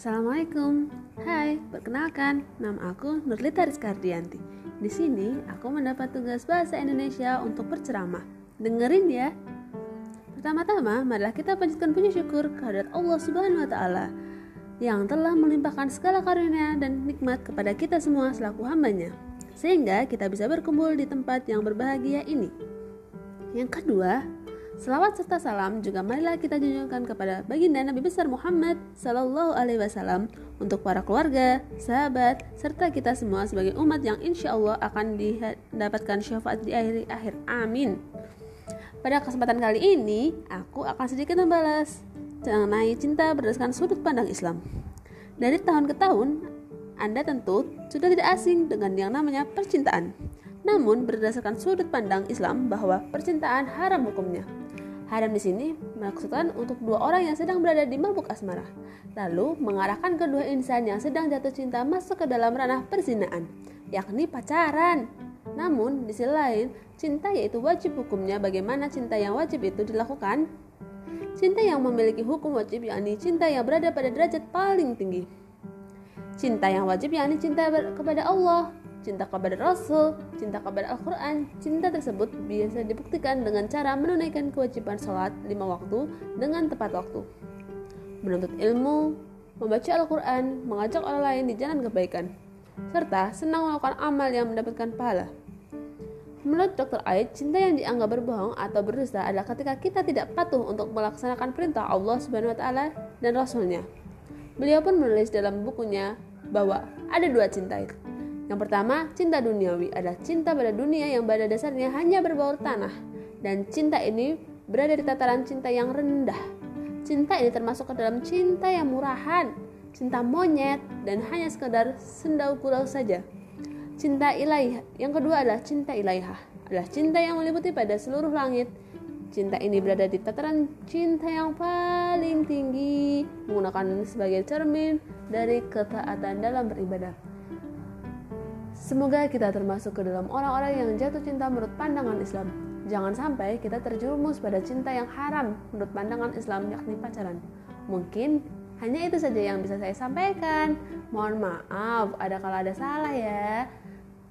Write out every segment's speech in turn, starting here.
Assalamualaikum. Hai, perkenalkan, nama aku Nurlita Rizkardianti. Di sini aku mendapat tugas bahasa Indonesia untuk berceramah. Dengerin ya. Pertama-tama, marilah kita panjatkan puji syukur kehadirat Allah Subhanahu wa taala yang telah melimpahkan segala karunia dan nikmat kepada kita semua selaku hambanya sehingga kita bisa berkumpul di tempat yang berbahagia ini. Yang kedua, Selawat serta salam juga marilah kita junjungkan kepada baginda Nabi besar Muhammad Sallallahu Alaihi Wasallam untuk para keluarga, sahabat, serta kita semua sebagai umat yang insya Allah akan mendapatkan syafaat di akhir akhir. Amin. Pada kesempatan kali ini, aku akan sedikit membalas mengenai cinta berdasarkan sudut pandang Islam. Dari tahun ke tahun, Anda tentu sudah tidak asing dengan yang namanya percintaan. Namun berdasarkan sudut pandang Islam bahwa percintaan haram hukumnya. Haram di sini maksudkan untuk dua orang yang sedang berada di mabuk asmara, lalu mengarahkan kedua insan yang sedang jatuh cinta masuk ke dalam ranah perzinaan, yakni pacaran. Namun, di sisi lain, cinta yaitu wajib hukumnya bagaimana cinta yang wajib itu dilakukan. Cinta yang memiliki hukum wajib yakni cinta yang berada pada derajat paling tinggi. Cinta yang wajib yakni cinta kepada Allah, cinta kepada Rasul, cinta kepada Al-Quran. Cinta tersebut biasa dibuktikan dengan cara menunaikan kewajiban sholat lima waktu dengan tepat waktu. Menuntut ilmu, membaca Al-Quran, mengajak orang lain di jalan kebaikan, serta senang melakukan amal yang mendapatkan pahala. Menurut Dr. Aid, cinta yang dianggap berbohong atau berdusta adalah ketika kita tidak patuh untuk melaksanakan perintah Allah Subhanahu wa taala dan Rasulnya. Beliau pun menulis dalam bukunya bahwa ada dua cinta itu yang pertama, cinta duniawi adalah cinta pada dunia yang pada dasarnya hanya berbaur tanah. Dan cinta ini berada di tataran cinta yang rendah. Cinta ini termasuk ke dalam cinta yang murahan, cinta monyet, dan hanya sekedar sendau gurau saja. Cinta ilahi yang kedua adalah cinta ilahiyah, adalah cinta yang meliputi pada seluruh langit. Cinta ini berada di tataran cinta yang paling tinggi, menggunakan sebagai cermin dari ketaatan dalam beribadah. Semoga kita termasuk ke dalam orang-orang yang jatuh cinta menurut pandangan Islam. Jangan sampai kita terjerumus pada cinta yang haram menurut pandangan Islam yakni pacaran. Mungkin hanya itu saja yang bisa saya sampaikan. Mohon maaf ada kalau ada salah ya.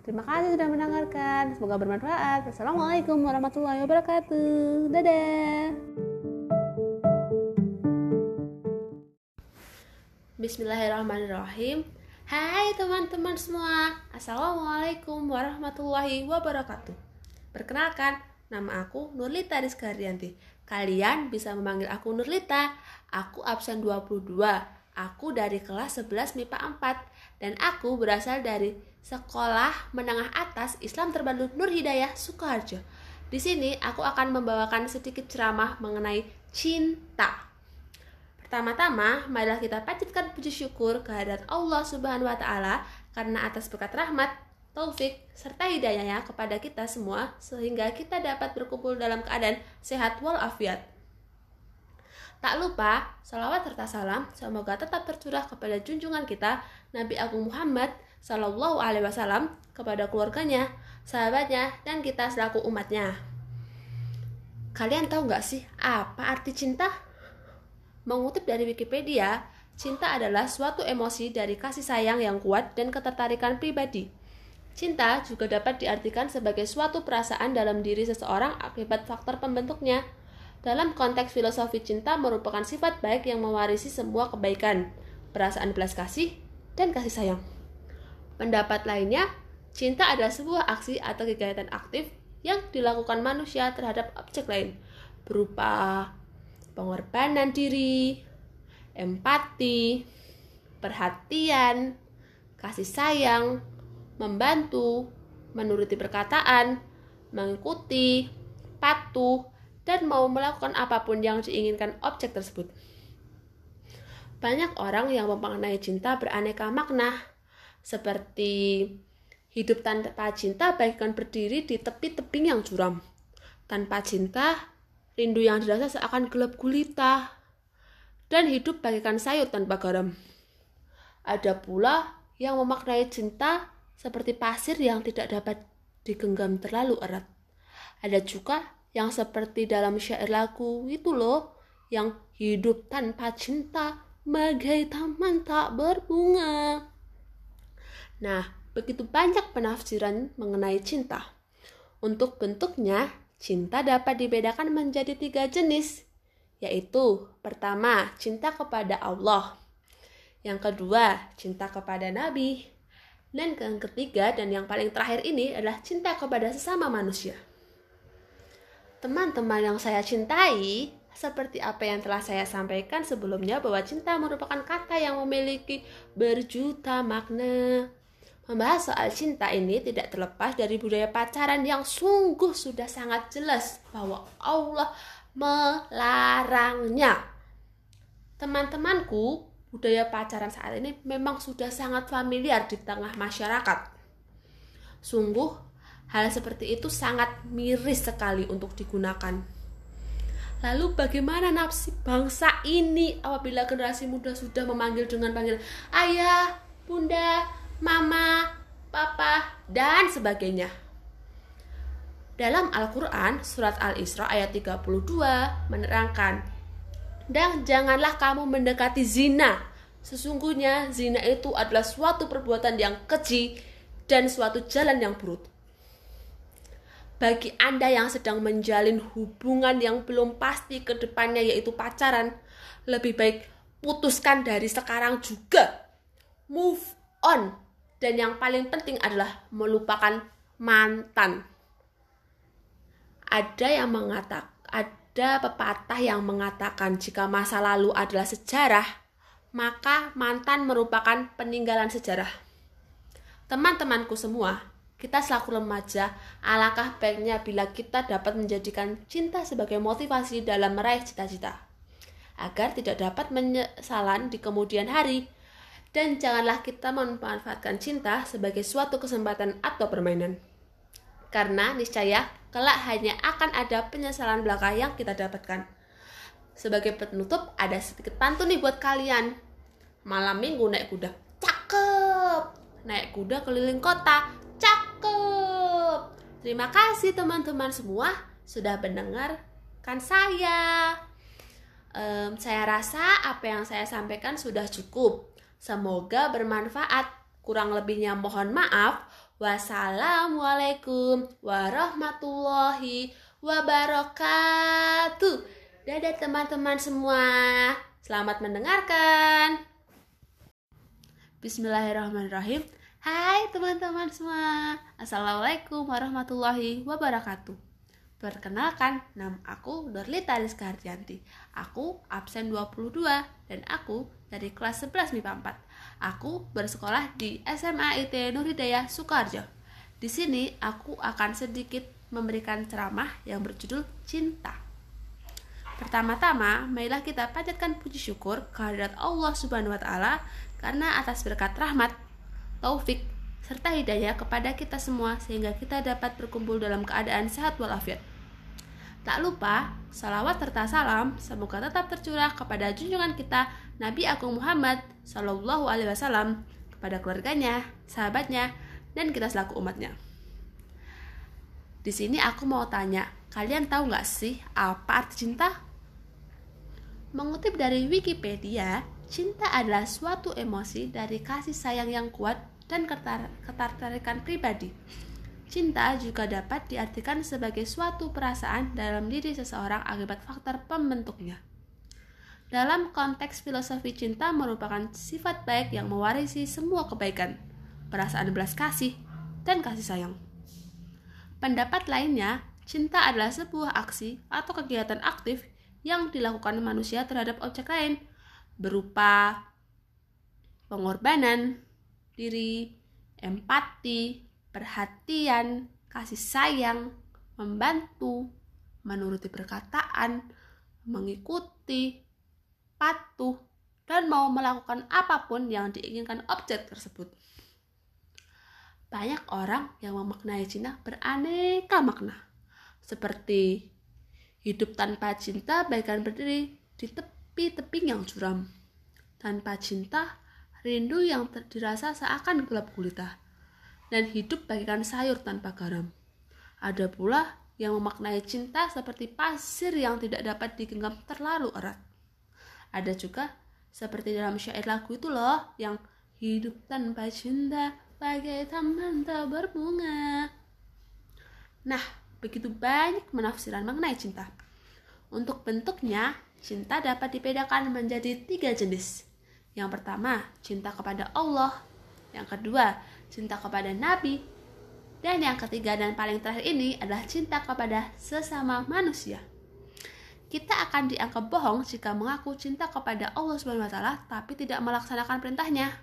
Terima kasih sudah mendengarkan. Semoga bermanfaat. Assalamualaikum warahmatullahi wabarakatuh. Dadah. Bismillahirrahmanirrahim. Hai teman-teman semua, Assalamualaikum warahmatullahi wabarakatuh. Perkenalkan, nama aku Nurlita Rizka Rianti Kalian bisa memanggil aku Nurlita. Aku absen 22 Aku dari kelas 11 MIPA 4 Dan aku berasal dari Sekolah Menengah Atas Islam Terbaru Nur Hidayah Sukoharjo. Di sini aku akan membawakan sedikit ceramah mengenai cinta Pertama-tama, marilah kita panjatkan puji syukur kehadirat Allah Subhanahu wa taala karena atas berkat rahmat, taufik, serta hidayahnya kepada kita semua sehingga kita dapat berkumpul dalam keadaan sehat walafiat. Tak lupa, salawat serta salam semoga tetap tercurah kepada junjungan kita Nabi Agung Muhammad Sallallahu Alaihi Wasallam kepada keluarganya, sahabatnya, dan kita selaku umatnya. Kalian tahu nggak sih apa arti cinta? Mengutip dari Wikipedia, cinta adalah suatu emosi dari kasih sayang yang kuat dan ketertarikan pribadi. Cinta juga dapat diartikan sebagai suatu perasaan dalam diri seseorang akibat faktor pembentuknya. Dalam konteks filosofi cinta merupakan sifat baik yang mewarisi semua kebaikan, perasaan belas kasih, dan kasih sayang. Pendapat lainnya, cinta adalah sebuah aksi atau kegiatan aktif yang dilakukan manusia terhadap objek lain, berupa pengorbanan diri, empati, perhatian, kasih sayang, membantu, menuruti perkataan, mengikuti, patuh, dan mau melakukan apa pun yang diinginkan objek tersebut. Banyak orang yang memaknai cinta beraneka makna, seperti hidup tanpa cinta bagaikan berdiri di tepi tebing yang curam. Tanpa cinta, rindu yang dirasa seakan gelap gulita, dan hidup bagaikan sayur tanpa garam. Ada pula yang memaknai cinta seperti pasir yang tidak dapat digenggam terlalu erat. Ada juga yang seperti dalam syair lagu itu loh, yang hidup tanpa cinta bagai taman tak berbunga. Nah, begitu banyak penafsiran mengenai cinta. Untuk bentuknya, cinta dapat dibedakan menjadi tiga jenis, yaitu pertama, cinta kepada Allah. Yang kedua, cinta kepada Nabi. Dan yang ketiga dan yang paling terakhir ini adalah cinta kepada sesama manusia. Teman-teman yang saya cintai, seperti apa yang telah saya sampaikan sebelumnya bahwa cinta merupakan kata yang memiliki berjuta makna. Membahas soal cinta ini tidak terlepas dari budaya pacaran yang sungguh sudah sangat jelas bahwa Allah melarangnya. Teman-temanku, budaya pacaran saat ini memang sudah sangat familiar di tengah masyarakat. Sungguh, hal seperti itu sangat miris sekali untuk digunakan. Lalu bagaimana nasib bangsa ini apabila generasi muda sudah memanggil dengan panggil ayah, bunda, mama, papa, dan sebagainya. Dalam Al-Quran, surat Al-Isra ayat 32 menerangkan, Dan janganlah kamu mendekati zina. Sesungguhnya zina itu adalah suatu perbuatan yang keji dan suatu jalan yang buruk bagi Anda yang sedang menjalin hubungan yang belum pasti ke depannya yaitu pacaran, lebih baik putuskan dari sekarang juga. Move on. Dan yang paling penting adalah melupakan mantan. Ada yang mengatakan ada pepatah yang mengatakan jika masa lalu adalah sejarah, maka mantan merupakan peninggalan sejarah. Teman-temanku semua, kita selaku remaja, alangkah baiknya bila kita dapat menjadikan cinta sebagai motivasi dalam meraih cita-cita, agar tidak dapat menyesalan di kemudian hari. Dan janganlah kita memanfaatkan cinta sebagai suatu kesempatan atau permainan. Karena niscaya kelak hanya akan ada penyesalan belaka yang kita dapatkan. Sebagai penutup, ada sedikit pantun nih buat kalian. Malam minggu naik kuda, cakep. Naik kuda keliling kota, Terima kasih teman-teman semua sudah mendengarkan saya. Um, saya rasa apa yang saya sampaikan sudah cukup. Semoga bermanfaat. Kurang lebihnya mohon maaf. Wassalamualaikum warahmatullahi wabarakatuh. Dadah teman-teman semua. Selamat mendengarkan. Bismillahirrahmanirrahim. Hai teman-teman semua Assalamualaikum warahmatullahi wabarakatuh Perkenalkan, nama aku Dorlita Rizka Harjanti Aku absen 22 dan aku dari kelas 11 MIPA 4 Aku bersekolah di SMA IT Nur Hidayah Sukarjo. Di sini aku akan sedikit memberikan ceramah yang berjudul Cinta. Pertama-tama, marilah kita panjatkan puji syukur kehadirat Allah Subhanahu wa taala karena atas berkat rahmat taufik, serta hidayah kepada kita semua sehingga kita dapat berkumpul dalam keadaan sehat walafiat. Tak lupa, salawat serta salam semoga tetap tercurah kepada junjungan kita Nabi Agung Muhammad Shallallahu Alaihi Wasallam kepada keluarganya, sahabatnya, dan kita selaku umatnya. Di sini aku mau tanya, kalian tahu nggak sih apa arti cinta? Mengutip dari Wikipedia, Cinta adalah suatu emosi dari kasih sayang yang kuat dan ketertarikan pribadi. Cinta juga dapat diartikan sebagai suatu perasaan dalam diri seseorang akibat faktor pembentuknya. Dalam konteks filosofi cinta merupakan sifat baik yang mewarisi semua kebaikan, perasaan belas kasih, dan kasih sayang. Pendapat lainnya, cinta adalah sebuah aksi atau kegiatan aktif yang dilakukan manusia terhadap objek lain berupa pengorbanan diri, empati, perhatian, kasih sayang, membantu, menuruti perkataan, mengikuti, patuh, dan mau melakukan apa pun yang diinginkan objek tersebut. Banyak orang yang memaknai cinta beraneka makna, seperti hidup tanpa cinta bagaikan berdiri di tepi tebing yang curam. Tanpa cinta, rindu yang dirasa seakan gelap gulita, dan hidup bagikan sayur tanpa garam. Ada pula yang memaknai cinta seperti pasir yang tidak dapat digenggam terlalu erat. Ada juga Seperti dalam syair lagu itu loh, yang hidup tanpa cinta bagai taman tak berbunga. Nah, begitu banyak penafsiran mengenai cinta. Untuk bentuknya, cinta dapat dibedakan menjadi tiga jenis. Yang pertama, cinta kepada Allah. Yang kedua, cinta kepada Nabi. Dan yang ketiga dan paling terakhir ini adalah cinta kepada sesama manusia. Kita akan dianggap bohong jika mengaku cinta kepada Allah Subhanahu wa taala tapi tidak melaksanakan perintahnya.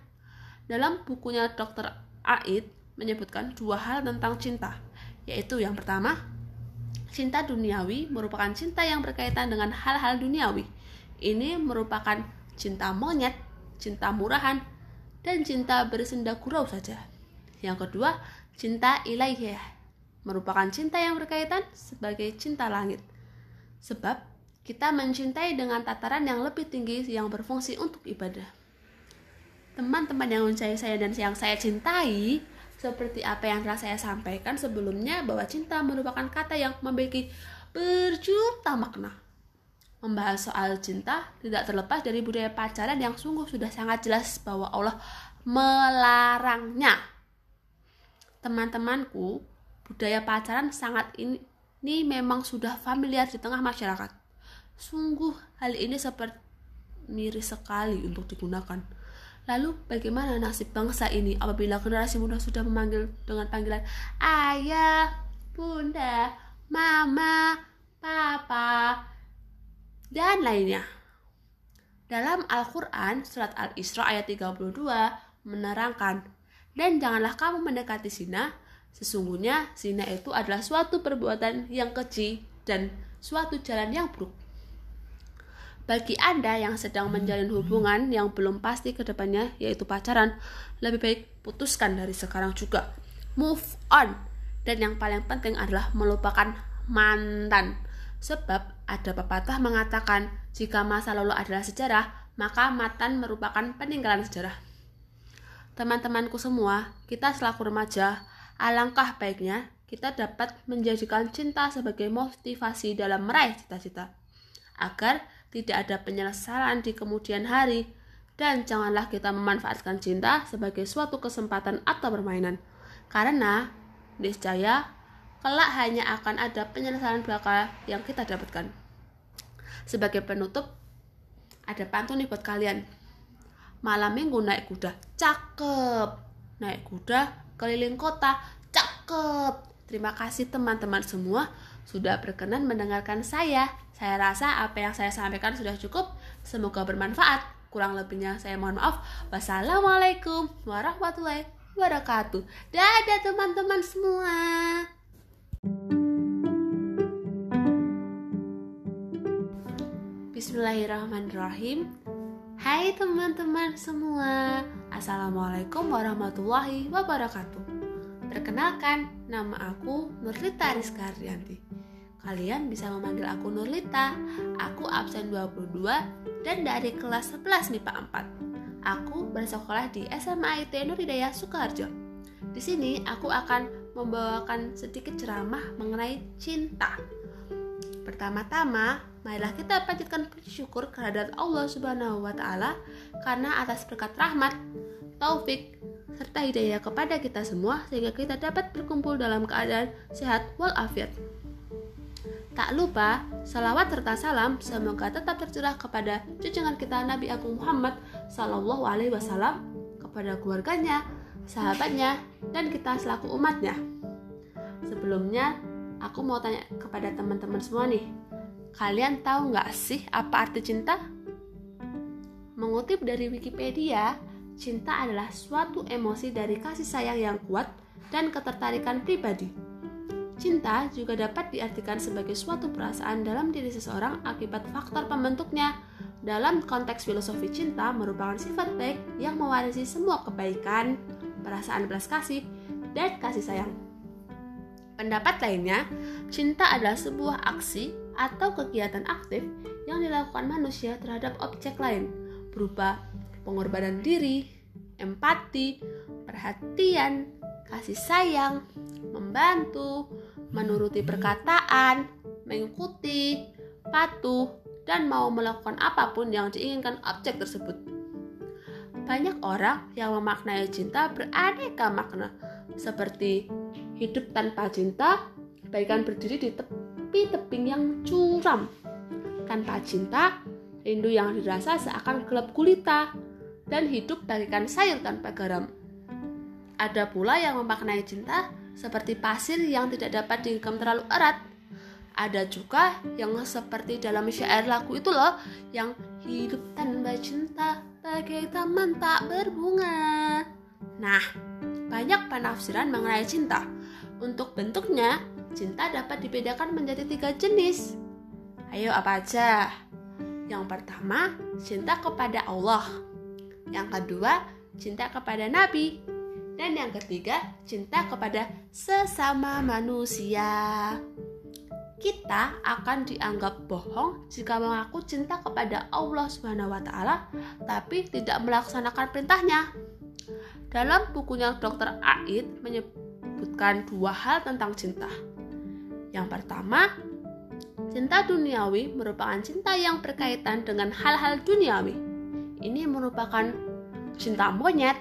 Dalam bukunya Dr. Aid menyebutkan dua hal tentang cinta, yaitu yang pertama, cinta duniawi merupakan cinta yang berkaitan dengan hal-hal duniawi. Ini merupakan cinta monyet, cinta murahan, dan cinta bersenda gurau saja. Yang kedua, cinta ilaihiyah merupakan cinta yang berkaitan sebagai cinta langit. Sebab kita mencintai dengan tataran yang lebih tinggi yang berfungsi untuk ibadah. Teman-teman yang mencintai saya dan yang saya cintai, seperti apa yang telah saya sampaikan sebelumnya bahwa cinta merupakan kata yang memiliki berjuta makna. Membahas soal cinta tidak terlepas dari budaya pacaran yang sungguh sudah sangat jelas bahwa Allah melarangnya teman-temanku, budaya pacaran sangat ini, ini memang sudah familiar di tengah masyarakat. Sungguh hal ini seperti miris sekali untuk digunakan. Lalu bagaimana nasib bangsa ini apabila generasi muda sudah memanggil dengan panggilan ayah, bunda, mama, papa, dan lainnya. Dalam Al-Quran, surat Al-Isra ayat 32 menerangkan dan janganlah kamu mendekati zina, sesungguhnya zina itu adalah suatu perbuatan yang keji dan suatu jalan yang buruk. Bagi Anda yang sedang menjalin hubungan yang belum pasti ke depannya, yaitu pacaran, lebih baik putuskan dari sekarang juga. Move on. Dan yang paling penting adalah melupakan mantan. Sebab ada pepatah mengatakan, jika masa lalu adalah sejarah, maka mantan merupakan peninggalan sejarah. Teman-temanku semua, kita selaku remaja, alangkah baiknya kita dapat menjadikan cinta sebagai motivasi dalam meraih cita-cita. Agar tidak ada penyesalan di kemudian hari, dan janganlah kita memanfaatkan cinta sebagai suatu kesempatan atau permainan. Karena, niscaya, kelak hanya akan ada penyesalan belaka yang kita dapatkan. Sebagai penutup, ada pantun nih buat kalian. Malam minggu naik kuda cakep. Naik kuda keliling kota cakep. Terima kasih teman-teman semua sudah berkenan mendengarkan saya saya rasa apa yang saya sampaikan sudah cukup. Semoga bermanfaat. Kurang lebihnya saya mohon maaf. Wassalamualaikum warahmatullahi wabarakatuh. Dadah teman-teman semua. Bismillahirrahmanirrahim. Hai teman-teman semua. Assalamualaikum warahmatullahi wabarakatuh. Perkenalkan, nama aku Nurlita Rizka Ardianti Kalian bisa memanggil aku Nurlita. Aku absen 22 dan dari kelas 11 MIPA 4 Aku bersekolah di SMA IT Nuridaya Sukoharjo. Di sini aku akan membawakan sedikit ceramah mengenai cinta. Pertama-tama, marilah kita panjatkan puji syukur kehadirat Allah Subhanahu wa taala karena atas berkat rahmat, taufik, serta hidayah kepada kita semua sehingga kita dapat berkumpul dalam keadaan sehat walafiat. Tak lupa, salawat serta salam semoga tetap tercurah kepada junjungan kita Nabi Agung Muhammad Sallallahu Alaihi Wasallam, kepada keluarganya, sahabatnya, dan kita selaku umatnya. Sebelumnya, aku mau tanya kepada teman-teman semua nih. Kalian tahu nggak sih apa arti cinta? Mengutip dari Wikipedia, cinta adalah suatu emosi dari kasih sayang yang kuat dan ketertarikan pribadi. Cinta juga dapat diartikan sebagai suatu perasaan dalam diri seseorang akibat faktor pembentuknya. Dalam konteks filosofi cinta merupakan sifat baik yang mewarisi semua kebaikan, perasaan belas kasih, dan kasih sayang. Pendapat lainnya, cinta adalah sebuah aksi atau kegiatan aktif yang dilakukan manusia terhadap objek lain, berupa pengorbanan diri, empati, perhatian, kasih sayang, membantu, menuruti perkataan, mengikuti, patuh, dan mau melakukan apa pun yang diinginkan objek tersebut. Banyak orang yang memaknai cinta beraneka makna, seperti hidup tanpa cinta, bagaikan berdiri di tepi tebing yang curam. Tanpa cinta, rindu yang dirasa seakan gelap gulita, dan hidup bagaikan sayur tanpa garam. Ada pula yang memaknai cinta seperti pasir yang tidak dapat digenggam terlalu erat. Ada juga yang seperti dalam syair lagu itu loh, yang hidup tanpa cinta bagai taman tak berbunga. Nah, banyak penafsiran mengenai cinta. Untuk bentuknya, cinta dapat dibedakan menjadi tiga jenis. Ayo apa aja? Yang pertama, cinta kepada Allah. Yang kedua, cinta kepada Nabi. Dan yang ketiga, cinta kepada sesama manusia kita akan dianggap bohong jika mengaku cinta kepada Allah Subhanahu wa taala tapi tidak melaksanakan perintahnya. Dalam bukunya Dr. Aid menyebutkan dua hal tentang cinta. Yang pertama, cinta duniawi merupakan cinta yang berkaitan dengan hal-hal duniawi. Ini merupakan cinta monyet,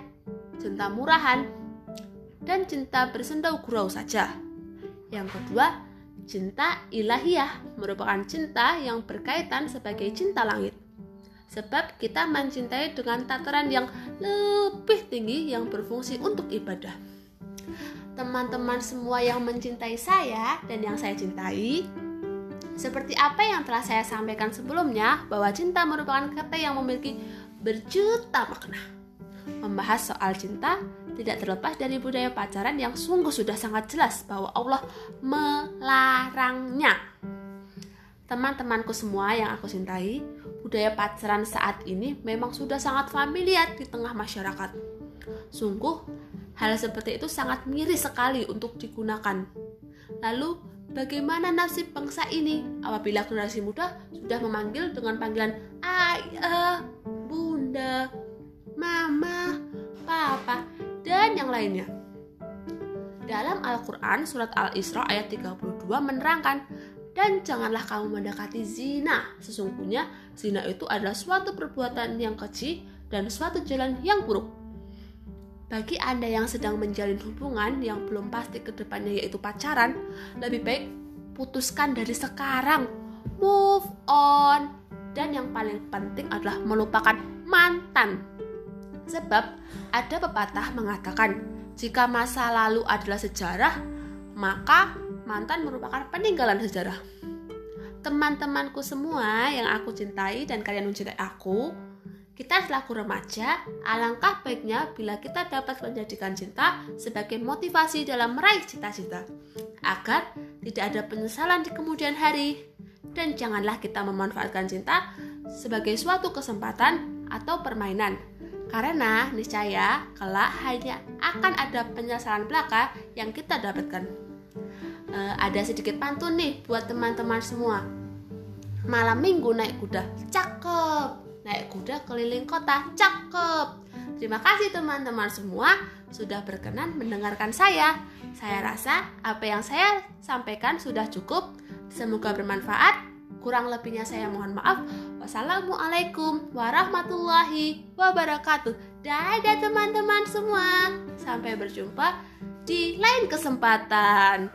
cinta murahan, dan cinta bersendau gurau saja. Yang kedua, Cinta ilahiyah merupakan cinta yang berkaitan sebagai cinta langit. Sebab kita mencintai dengan tataran yang lebih tinggi yang berfungsi untuk ibadah. Teman-teman semua yang mencintai saya dan yang saya cintai, seperti apa yang telah saya sampaikan sebelumnya, bahwa cinta merupakan kata yang memiliki berjuta makna. Membahas soal cinta tidak terlepas dari budaya pacaran yang sungguh sudah sangat jelas bahwa Allah melarangnya. Teman-temanku semua yang aku cintai, budaya pacaran saat ini memang sudah sangat familiar di tengah masyarakat. Sungguh, hal seperti itu sangat miris sekali untuk digunakan. Lalu, bagaimana nasib bangsa ini apabila generasi muda sudah memanggil dengan panggilan ayah, bunda, mama, papa, dan yang lainnya. Dalam Al-Quran, surat Al-Isra ayat 32 menerangkan, dan janganlah kamu mendekati zina. Sesungguhnya zina itu adalah suatu perbuatan yang kecil dan suatu jalan yang buruk. Bagi Anda yang sedang menjalin hubungan yang belum pasti ke depannya yaitu pacaran, lebih baik putuskan dari sekarang. Move on. Dan yang paling penting adalah melupakan mantan. Sebab ada pepatah mengatakan, jika masa lalu adalah sejarah, maka mantan merupakan peninggalan sejarah. Teman-temanku semua yang aku cintai dan kalian mencintai aku, kita selaku remaja, alangkah baiknya bila kita dapat menjadikan cinta sebagai motivasi dalam meraih cita-cita, agar tidak ada penyesalan di kemudian hari. Dan janganlah kita memanfaatkan cinta sebagai suatu kesempatan atau permainan, karena niscaya kelak hanya akan ada penyesalan belaka yang kita dapatkan. E, ada sedikit pantun nih buat teman-teman semua. Malam minggu naik kuda, cakep. Naik kuda keliling kota, cakep. Terima kasih teman-teman semua sudah berkenan mendengarkan saya. Saya rasa apa yang saya sampaikan sudah cukup. Semoga bermanfaat Kurang lebihnya saya mohon maaf. Wassalamualaikum warahmatullahi wabarakatuh. Dadah teman-teman semua. Sampai berjumpa di lain kesempatan.